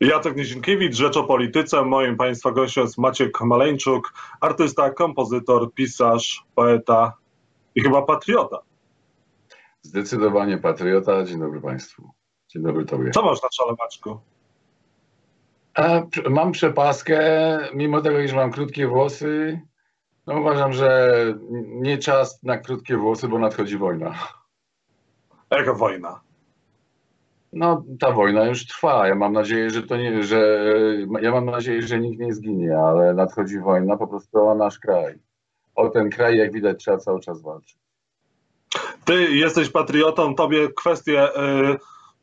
Jacek Nizinkiewicz, Rzecz o Polityce. Moim Państwa gościem jest Maciek Maleńczuk, artysta, kompozytor, pisarz, poeta i chyba patriota. Zdecydowanie patriota. Dzień dobry Państwu. Dzień dobry Tobie. Co masz na czole, Maczku? Mam przepaskę, mimo tego, iż mam krótkie włosy. No uważam, że nie czas na krótkie włosy, bo nadchodzi wojna. Jaka wojna? No, ta wojna już trwa. Ja mam nadzieję, że to nie, że ja mam nadzieję, że nikt nie zginie, ale nadchodzi wojna po prostu o nasz kraj. O ten kraj, jak widać, trzeba cały czas walczyć. Ty jesteś patriotą, tobie kwestie y,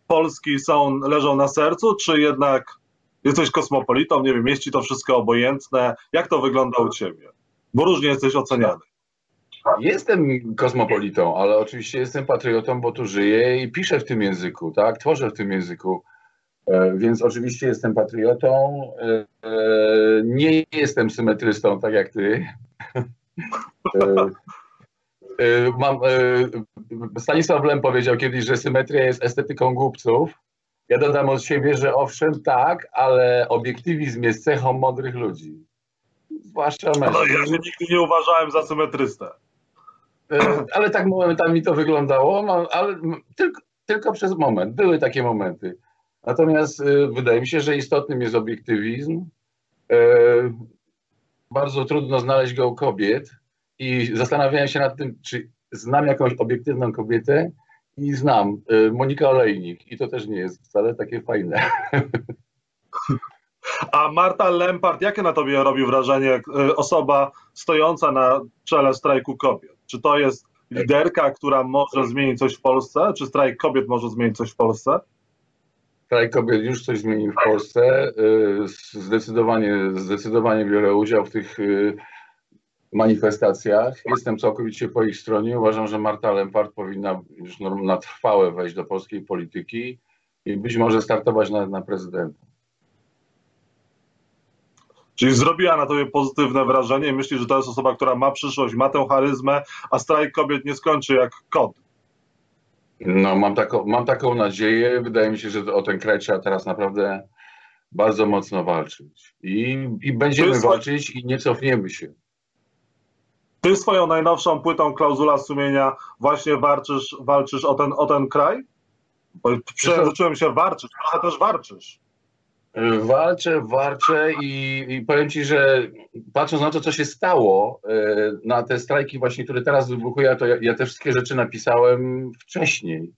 Polski są, leżą na sercu, czy jednak jesteś kosmopolitą, nie wiem, mieści to wszystko obojętne? Jak to wygląda u ciebie? Bo różnie jesteś oceniany. Jestem kosmopolitą, ale oczywiście jestem patriotą, bo tu żyję i piszę w tym języku, tak? Tworzę w tym języku. E, więc oczywiście jestem patriotą. E, e, nie jestem symetrystą, tak jak ty. Mam, Stanisław Lem powiedział kiedyś, że symetria jest estetyką głupców. Ja dodam od siebie, że owszem, tak, ale obiektywizm jest cechą mądrych ludzi. Zwłaszcza mężczyzn. No, ja się nigdy nie uważałem za symetrystę. E, ale tak momentami to wyglądało, ale tylko, tylko przez moment. Były takie momenty. Natomiast e, wydaje mi się, że istotnym jest obiektywizm. E, bardzo trudno znaleźć go u kobiet i zastanawiałem się nad tym, czy znam jakąś obiektywną kobietę i znam Monika Olejnik i to też nie jest wcale takie fajne. A Marta Lempart, jakie na tobie robi wrażenie osoba stojąca na czele strajku kobiet? Czy to jest liderka, która może zmienić coś w Polsce? Czy strajk kobiet może zmienić coś w Polsce? Strajk kobiet już coś zmienił w Polsce. Y, zdecydowanie, zdecydowanie biorę udział w tych y, manifestacjach. Jestem całkowicie po ich stronie. Uważam, że Marta Lempart powinna już na trwałe wejść do polskiej polityki i być może startować na prezydenta. Czyli zrobiła na tobie pozytywne wrażenie i myślisz, że to jest osoba, która ma przyszłość, ma tę charyzmę, a strajk kobiet nie skończy jak kot. No, mam taką, mam taką nadzieję. Wydaje mi się, że o ten kraj trzeba teraz naprawdę bardzo mocno walczyć. I, i będziemy walczyć i nie cofniemy się. Ty swoją najnowszą płytą Klauzula Sumienia właśnie walczysz, walczysz o, ten, o ten kraj? Bo przejęzyczyłem się warczysz, trochę też warczysz. Walczę, walczę i, i, powiem Ci, że patrząc na to, co się stało, e, na te strajki właśnie, które teraz wybuchują, to ja, ja te wszystkie rzeczy napisałem wcześniej.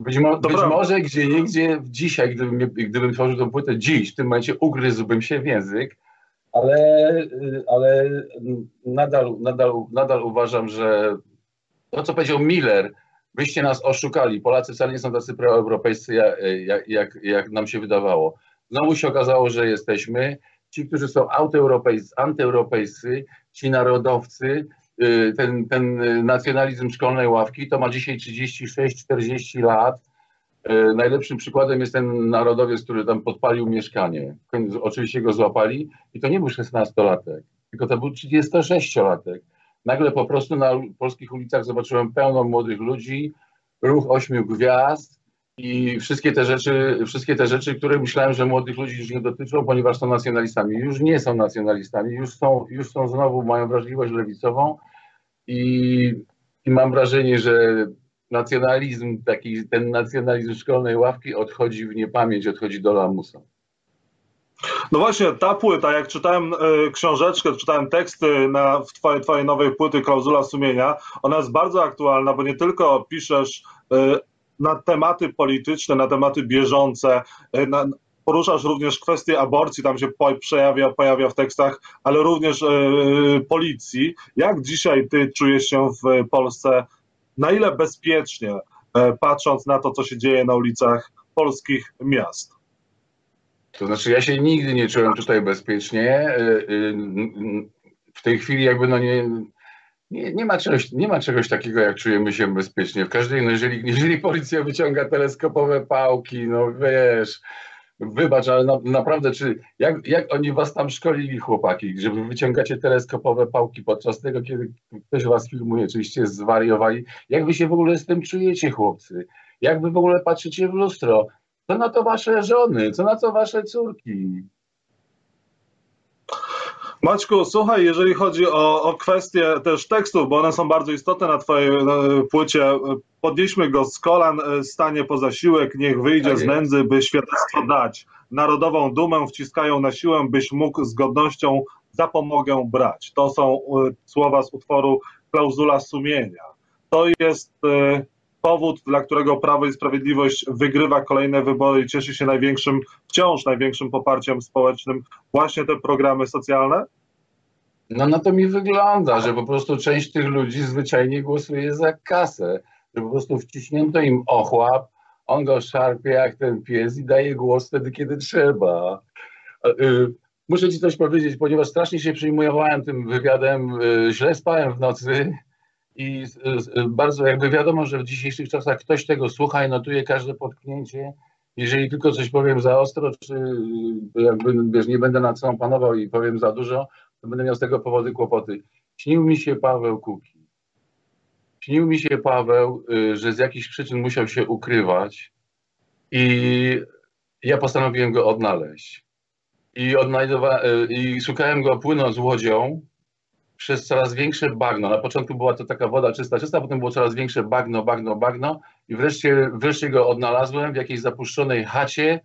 Być, mo być może gdzie niegdzie dzisiaj, gdybym, gdybym tworzył tę płytę dziś, w tym momencie ugryzłbym się w język, ale, ale nadal, nadal, nadal uważam, że to, co powiedział Miller, wyście nas oszukali, Polacy wcale nie są tacy proeuropejscy, jak, jak, jak nam się wydawało. Znowu się okazało, że jesteśmy. Ci, którzy są antyeuropejscy, ci narodowcy, y, ten, ten nacjonalizm szkolnej ławki, to ma dzisiaj 36-40 lat. Y, najlepszym przykładem jest ten narodowiec, który tam podpalił mieszkanie. Oczywiście go złapali i to nie był 16-latek, tylko to był 36-latek. Nagle po prostu na polskich ulicach zobaczyłem pełno młodych ludzi, ruch ośmiu gwiazd, i wszystkie te rzeczy, wszystkie te rzeczy, które myślałem, że młodych ludzi już nie dotyczą, ponieważ są nacjonalistami, już nie są nacjonalistami, już są, już są znowu, mają wrażliwość lewicową i, i mam wrażenie, że nacjonalizm, taki, ten nacjonalizm szkolnej ławki odchodzi w niepamięć, odchodzi do lamusa. No właśnie, ta płyta, jak czytałem y, książeczkę, czytałem teksty na, w twojej, twojej nowej płyty Klauzula Sumienia, ona jest bardzo aktualna, bo nie tylko piszesz y, na tematy polityczne, na tematy bieżące, e, na, poruszasz również kwestię aborcji, tam się pojawia, pojawia w tekstach, ale również e, policji. Jak dzisiaj ty czujesz się w Polsce, na ile bezpiecznie, e, patrząc na to, co się dzieje na ulicach polskich miast? To znaczy, ja się nigdy nie czułem tutaj bezpiecznie. W tej chwili jakby no nie, nie, nie, ma czegoś, nie ma czegoś takiego, jak czujemy się bezpiecznie. W każdej, no jeżeli, jeżeli policja wyciąga teleskopowe pałki, no wiesz, wybacz, ale na, naprawdę, czy jak, jak oni was tam szkolili, chłopaki, że wy wyciągacie teleskopowe pałki podczas tego, kiedy ktoś was filmuje, oczywiście zwariowali. Jak wy się w ogóle z tym czujecie, chłopcy? Jak wy w ogóle patrzycie w lustro? Co na to wasze żony? Co na to wasze córki? Maćku, słuchaj, jeżeli chodzi o, o kwestie też tekstów, bo one są bardzo istotne na twojej e, płycie, podnieśmy go z kolan, e, stanie po zasiłek, niech wyjdzie Tak z nędzy, by świadectwo dać. Narodową dumę wciskają na siłę, byś mógł z godnością zapomogę brać. To są e, słowa z utworu Klauzula sumienia. To jest e, powód, dla którego Prawo i Sprawiedliwość wygrywa kolejne wybory i cieszy się największym, wciąż największym poparciem społecznym właśnie te programy socjalne? No na to mi wygląda, że po prostu część tych ludzi zwyczajnie głosuje za kasę, że po prostu wciśnięto im ochłap, on go szarpie jak ten pies i daje głos wtedy, kiedy trzeba. A, y, Muszę ci coś powiedzieć, ponieważ strasznie się przejmowałem tym wywiadem, y, źle spałem w nocy i bardzo jakby wiadomo, że w dzisiejszych czasach ktoś tego słucha i notuje każde potknięcie. Jeżeli tylko coś powiem za ostro, czy y, jakby wiesz, nie będę nad sobą panował i powiem za dużo, to będę miał z tego powodu kłopoty. Śnił mi się Paweł Kuki. Śnił mi się Paweł, y, że z jakichś przyczyn musiał się ukrywać i ja postanowiłem go odnaleźć. I, odnajdowa- y, I szukałem go płynąc łodzią przez coraz większe bagno. Na początku była to taka woda czysta, czysta, potem było coraz większe bagno, bagno, bagno i wreszcie, wreszcie go odnalazłem w jakiejś zapuszczonej chacie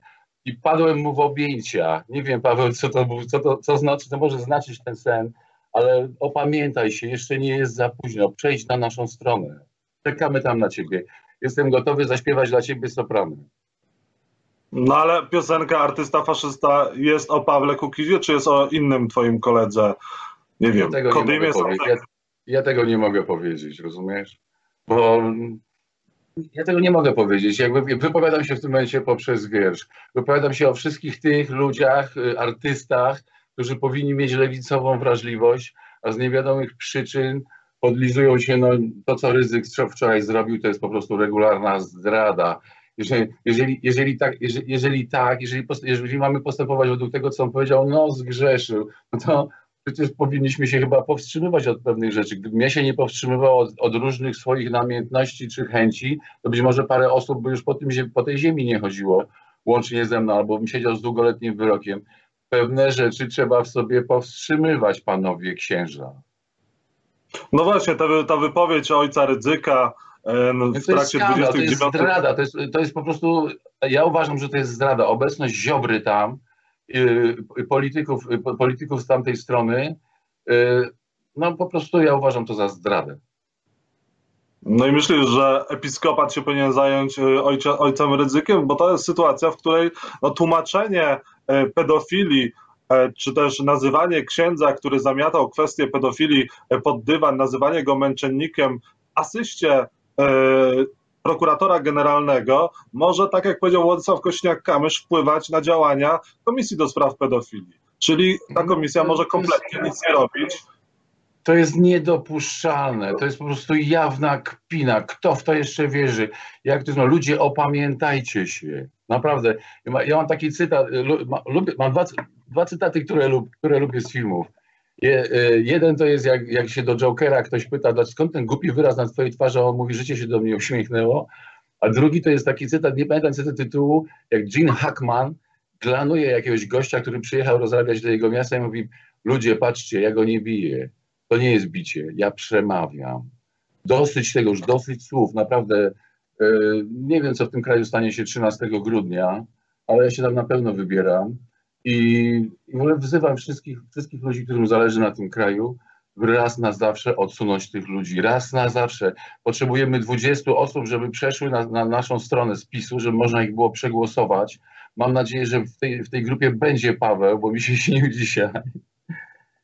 i padłem mu w objęcia. Nie wiem, Paweł, co to, co to co znaczy, to może znaczyć ten sen, ale opamiętaj się, jeszcze nie jest za późno. Przejdź na naszą stronę. Czekamy tam na ciebie. Jestem gotowy zaśpiewać dla ciebie soprano. No ale piosenka Artysta Faszysta jest o Pawle Kukizie, czy jest o innym twoim koledze? Nie wiem, Ja tego, nie Kodymie mogę powiedzieć. Ja, ja tego nie mogę powiedzieć, rozumiesz? Bo ja tego nie mogę powiedzieć. Jakby wypowiadam się w tym momencie poprzez wiersz. Wypowiadam się o wszystkich tych ludziach, y, artystach, którzy powinni mieć lewicową wrażliwość, a z niewiadomych przyczyn podlizują się, no to co Ryzyk wczoraj zrobił, to jest po prostu regularna zdrada. Jeżeli, jeżeli, jeżeli tak, jeżeli, jeżeli tak, jeżeli, jeżeli mamy postępować według tego, co on powiedział, no zgrzeszył, no to przecież powinniśmy się chyba powstrzymywać od pewnych rzeczy. Gdybym ja się nie powstrzymywał od, od różnych swoich namiętności czy chęci, to być może parę osób by już po, tym, po tej ziemi nie chodziło, łącznie ze mną, albo bym siedział z długoletnim wyrokiem. Pewne rzeczy trzeba w sobie powstrzymywać, panowie księża. No właśnie, ta, ta wypowiedź ojca Rydzyka w to jest trakcie skandal, to jest 29... zdrada, to jest, to jest po prostu, ja uważam, że to jest zdrada. Obecność Ziobry tam, polityków, y, po- polityków z tamtej strony, y, no po prostu ja uważam to za zdradę. No i myślisz, że episkopat się powinien zająć y, ojcze, ojcem Rydzykiem, bo to jest sytuacja, w której no, tłumaczenie pedofilii, czy też nazywanie księdza, który zamiatał kwestię pedofilii pod dywan, nazywanie go męczennikiem, asyście prokuratora generalnego, może, tak jak powiedział Władysław Kośniak-Kamysz, wpływać na działania Komisji do Spraw Pedofilii. Czyli ta komisja może kompletnie nic nie robić, To jest niedopuszczalne, to jest po prostu jawna kpina. Kto w to jeszcze wierzy? Jak to jest? No, ludzie, opamiętajcie się. Naprawdę. Ja ma- Ja mam taki cytat, lubię, mam dwa, dwa cytaty, które, lub, które lubię z filmów. Je, y, jeden to jest, jak, jak się do Jokera ktoś pyta, "Dlaczego- skąd ten głupi wyraz na twojej twarzy, a on mówi, życie się do mnie uśmiechnęło. A drugi to jest taki cytat, nie pamiętam cytatu tytułu, jak Gene Hackman glanuje jakiegoś gościa, który przyjechał rozrabiać do jego miasta i mówi, ludzie, patrzcie, ja go nie biję. To nie jest bicie, ja przemawiam. Dosyć tego, już dosyć słów, naprawdę. e, Nie wiem, co w tym kraju stanie się 13 grudnia, ale ja się tam na pewno wybieram i, i wzywam wszystkich, wszystkich ludzi, którym zależy na tym kraju, raz na zawsze odsunąć tych ludzi. Raz na zawsze. Potrzebujemy 20 osób, żeby przeszły na, na naszą stronę spisu, żeby można ich było przegłosować. Mam nadzieję, że w tej, w tej grupie będzie Paweł, bo mi się śnił dzisiaj.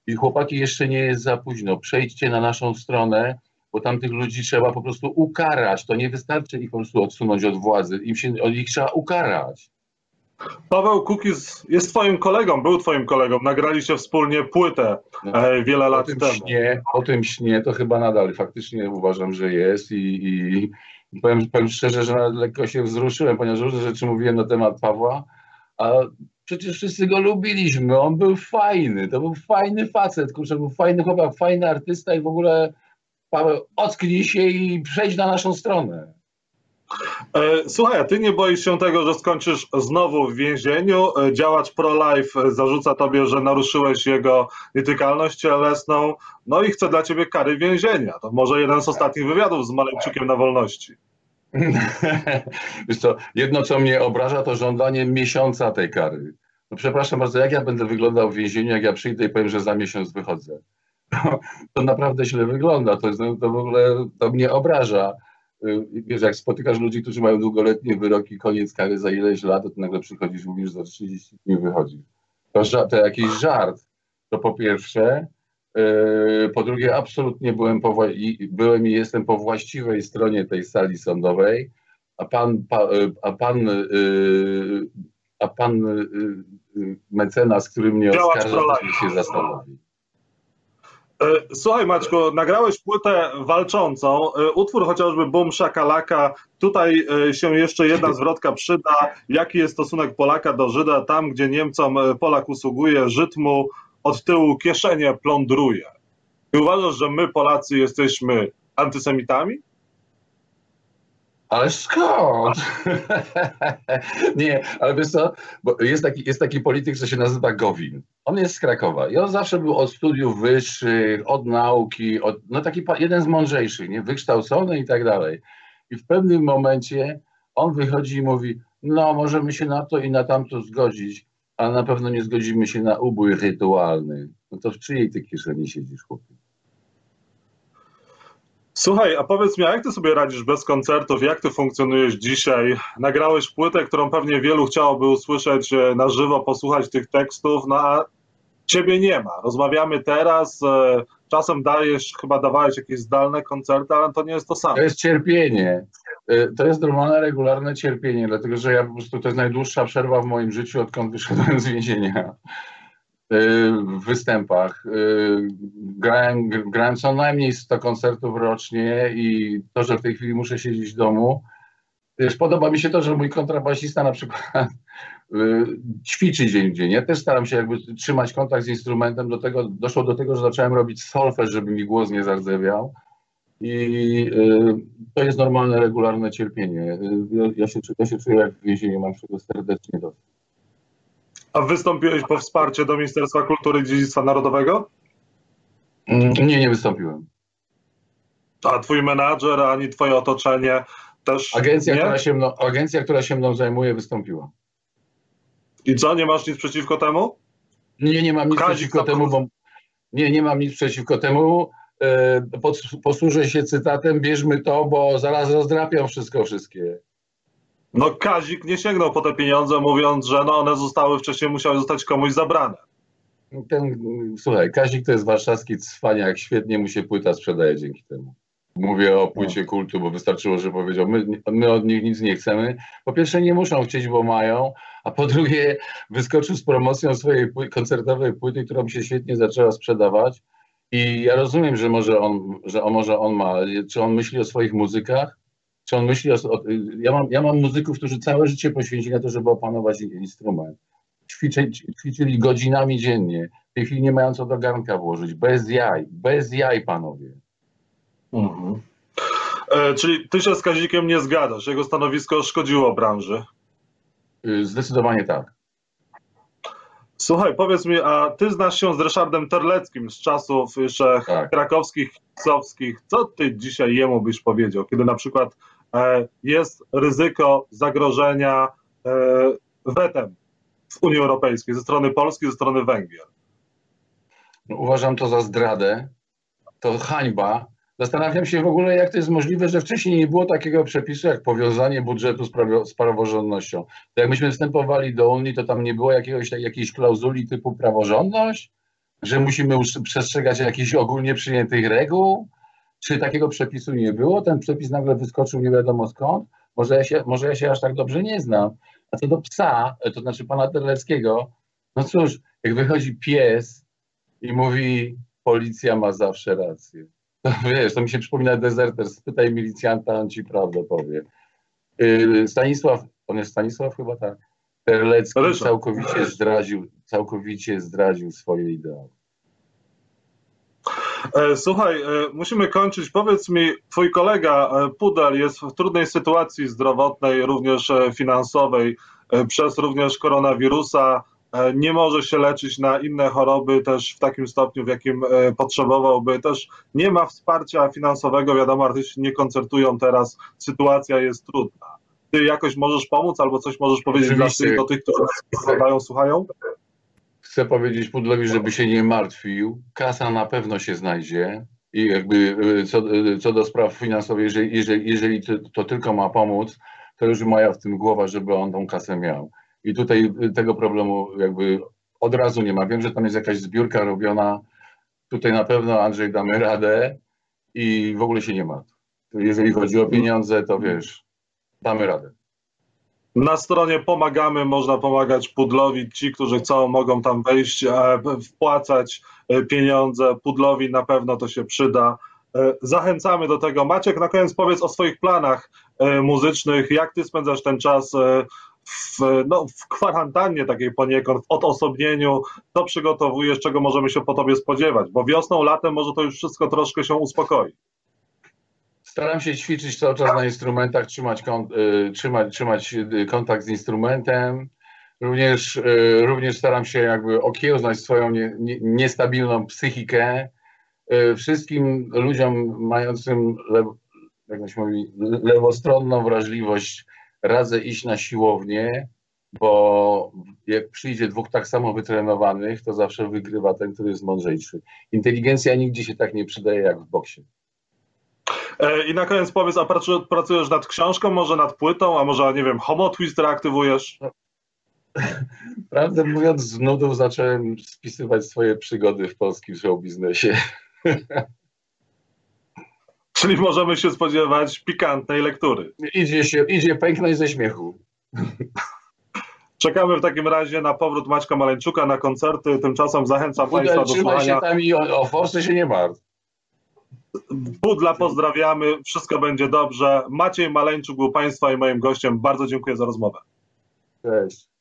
I chłopaki, jeszcze nie jest za późno. Przejdźcie na naszą stronę, bo tamtych ludzi trzeba po prostu ukarać. To nie wystarczy ich po prostu odsunąć od władzy. Im się, ich trzeba ukarać. Paweł Kukiz jest twoim kolegą, był twoim kolegą. Nagraliście wspólnie płytę e, wiele O lat tym, temu. śnie, o tym śnie to chyba nadal faktycznie uważam, że jest i, i powiem, powiem szczerze, że nawet lekko się wzruszyłem, ponieważ różne rzeczy mówiłem na temat Pawła, a przecież wszyscy go lubiliśmy, on był fajny, to był fajny facet, kurczę, był fajny chłopak, fajny artysta i w ogóle Paweł, ocknij się i przejdź na naszą stronę. E, słuchaj, a ty nie boisz się tego, że skończysz znowu w więzieniu? E, działacz pro-life zarzuca tobie, że naruszyłeś jego nietykalność cielesną, no i chce dla ciebie kary więzienia. To może jeden z ostatnich wywiadów z Malejczukiem na wolności. Wiesz co, jedno co mnie obraża to żądanie miesiąca tej kary. No przepraszam bardzo, jak ja będę wyglądał w więzieniu, jak ja przyjdę i powiem, że za miesiąc wychodzę? To, to naprawdę źle wygląda, to, to w ogóle to mnie obraża. Y, wiesz, jak spotykasz ludzi, którzy mają długoletnie wyroki, koniec kary za ileś lat, to nagle przychodzisz mówisz, za 30 dni wychodzi. To, to jakiś żart. To po pierwsze. Y, po drugie, absolutnie byłem, po, byłem i jestem po właściwej stronie tej sali sądowej, a pan, pa, y, a pan, a pan mecenas, który mnie oskarża, się zastanowi. E, słuchaj Maćku, nagrałeś płytę walczącą, e, utwór chociażby Bum Szakalaka, tutaj e, się jeszcze jedna zwrotka przyda, jaki jest stosunek Polaka do Żyda, tam gdzie Niemcom Polak usługuje, Żyd mu od tyłu kieszenie plądruje. I uważasz, że my Polacy jesteśmy antysemitami? Ale skąd? nie, ale wiesz co, bo jest taki, jest taki polityk, co się nazywa Gowin. On jest z Krakowa i on zawsze był od studiów wyższych, od nauki, od, no taki jeden z mądrzejszych, nie? wykształcony i tak dalej. I w pewnym momencie on wychodzi i mówi, no możemy się na to i na tamto zgodzić, ale na pewno nie zgodzimy się na ubój rytualny. No to w czyjej ty kieszeni siedzisz, chłopie? Słuchaj, a powiedz mi, jak ty sobie radzisz bez koncertów? Jak ty funkcjonujesz dzisiaj? Nagrałeś płytę, którą pewnie wielu chciałoby usłyszeć na żywo, posłuchać tych tekstów, no a ciebie nie ma. Rozmawiamy teraz, e, czasem dajesz, chyba dawałeś jakieś zdalne koncerty, ale to nie jest to samo. To jest cierpienie. E, to jest normalne, regularne cierpienie, dlatego że ja po prostu to jest najdłuższa przerwa w moim życiu, odkąd wyszedłem z więzienia. Y, w występach. Y, grałem, grałem co najmniej 100 koncertów rocznie i to, że w tej chwili muszę siedzieć w domu. Wiesz, podoba mi się to, że mój kontrabasista na przykład y, ćwiczy dzień w dzień. Ja też staram się jakby trzymać kontakt z instrumentem. Do tego, doszło do tego, że zacząłem robić solfeż, żeby mi głos nie zardzewiał. I to jest normalne, regularne cierpienie. Ja się, ja się czuję jak w więzieniu, mam czego serdecznie dosyć. A wystąpiłeś po wsparcie do Ministerstwa Kultury i Dziedzictwa Narodowego? Mm, nie, nie wystąpiłem. A twój menadżer, ani twoje otoczenie też agencja, nie? Która się mną, agencja, która się mną zajmuje, wystąpiła. I co, nie masz nic przeciwko temu? Nie, nie mam nic Kazik przeciwko temu, bo nie, nie mam nic przeciwko temu. E, posłużę się cytatem, bierzmy to, bo zaraz rozdrapią wszystko wszystkie. No Kazik nie sięgnął po te pieniądze, mówiąc, że no one zostały wcześniej, musiały zostać komuś zabrane. Ten, słuchaj, Kazik to jest warszawski cwaniak, świetnie mu się płyta sprzedaje dzięki temu. Mówię o płycie no. kultu, bo wystarczyło, że powiedział, my, my od nich nic nie chcemy. Po pierwsze nie muszą chcieć, bo mają, a po drugie wyskoczył z promocją swojej pły koncertowej płyty, którą się świetnie zaczęła sprzedawać. I ja rozumiem, że może on, że on, może on ma, czy on myśli o swoich muzykach, czy on myśli o, o, ja, mam, ja mam muzyków, którzy całe życie poświęcili na to, żeby opanować instrument. Ćwiczy, ćwiczyli godzinami dziennie. W tej chwili nie mają co do garnka włożyć. Bez jaj, bez jaj, panowie. Mhm. E, czyli ty się z Kazikiem nie zgadzasz? Jego stanowisko szkodziło branży? Y, zdecydowanie tak. Słuchaj, powiedz mi, a ty znasz się z Ryszardem Terleckim z czasów jeszcze tak. krakowskich, kisowskich. Co ty dzisiaj jemu byś powiedział, kiedy na przykład jest ryzyko zagrożenia e, wetem w Unii Europejskiej ze strony Polski, ze strony Węgier. No, uważam to za zdradę, to hańba. Zastanawiam się w ogóle, jak to jest możliwe, że wcześniej nie było takiego przepisu jak powiązanie budżetu z, prawo, z praworządnością. To jak myśmy wstępowali do Unii, to tam nie było jakiegoś, jakiejś klauzuli typu praworządność, że musimy przestrzegać jakichś ogólnie przyjętych reguł. Czy takiego przepisu nie było? Ten przepis nagle wyskoczył nie wiadomo skąd? Może ja się, może ja się aż tak dobrze nie znam. A co do psa, to znaczy pana Terleckiego, no cóż, jak wychodzi pies i mówi, policja ma zawsze rację. To wiesz, to mi się przypomina dezerter, spytaj milicjanta, on ci prawdę powie. Yy, Stanisław, on jest Stanisław chyba tak, Terlecki całkowicie zdradził, całkowicie zdradził swoje ideały. E, słuchaj, e, musimy kończyć. Powiedz mi, twój kolega e, Pudel jest w trudnej sytuacji zdrowotnej, również finansowej, przez również koronawirusa. Nie może się leczyć na inne choroby też w takim stopniu, w jakim potrzebowałby. Też nie ma wsparcia finansowego. Wiadomo, artyści nie koncertują teraz. Sytuacja jest trudna. Ty jakoś możesz pomóc albo coś możesz powiedzieć Oczywiście. dla tych, do tych, którzy oglądają, słuchają? Chcę powiedzieć Pudlowi, żeby się nie martwił. Kasa na pewno się znajdzie. I jakby y, co, y, co do spraw finansowych, jeżeli, jeżeli, jeżeli to tylko ma pomóc, to już moja w tym głowa, żeby on tą kasę miał. I tutaj y, tego problemu jakby od razu nie ma. Wiem, że tam jest jakaś zbiórka robiona. Tutaj na pewno Andrzej damy radę i w ogóle się nie martw. Jeżeli chodzi o pieniądze, to wiesz, damy radę. Na stronie pomagamy, można pomagać Pudlowi. Ci, którzy chcą, mogą tam wejść, e, wpłacać e, pieniądze. Pudlowi na pewno to się przyda. E, zachęcamy do tego. Maciek, na koniec powiedz o swoich planach muzycznych. Jak ty spędzasz ten czas w, no, w kwarantannie takiej poniekąd, w odosobnieniu? Co przygotowujesz, czego możemy się po tobie spodziewać? Bo wiosną, latem może to już wszystko troszkę się uspokoi. Staram się ćwiczyć cały czas na instrumentach, trzymać, y, trzymać, trzymać y, kontakt z instrumentem. Również, y, również staram się jakby okiełznać swoją nie, nie, niestabilną psychikę. Wszystkim ludziom mającym, lew, jak się mówi, lewostronną wrażliwość radzę iść na siłownię, bo jak przyjdzie dwóch tak samo wytrenowanych, to zawsze wygrywa ten, który jest mądrzejszy. Inteligencja nigdzie się tak nie przydaje jak w boksie. E, I na koniec powiedz, a pracujesz nad książką, może nad płytą, a może, nie wiem, Homo Twist reaktywujesz? Prawdę mówiąc, z nudów zacząłem spisywać swoje przygody w polskim show biznesie. Czyli możemy się spodziewać pikantnej lektury. Idzie, się, idzie pęknąć ze śmiechu. Czekamy w takim razie na powrót Maćka Maleńczuka na koncerty. Tymczasem zachęcam Państwa do słuchania. się tam i o, o forsy się nie martw. Budla pozdrawiamy, wszystko będzie dobrze. Maciej Maleńczuk był Państwa i moim gościem. Bardzo dziękuję za rozmowę. Cześć.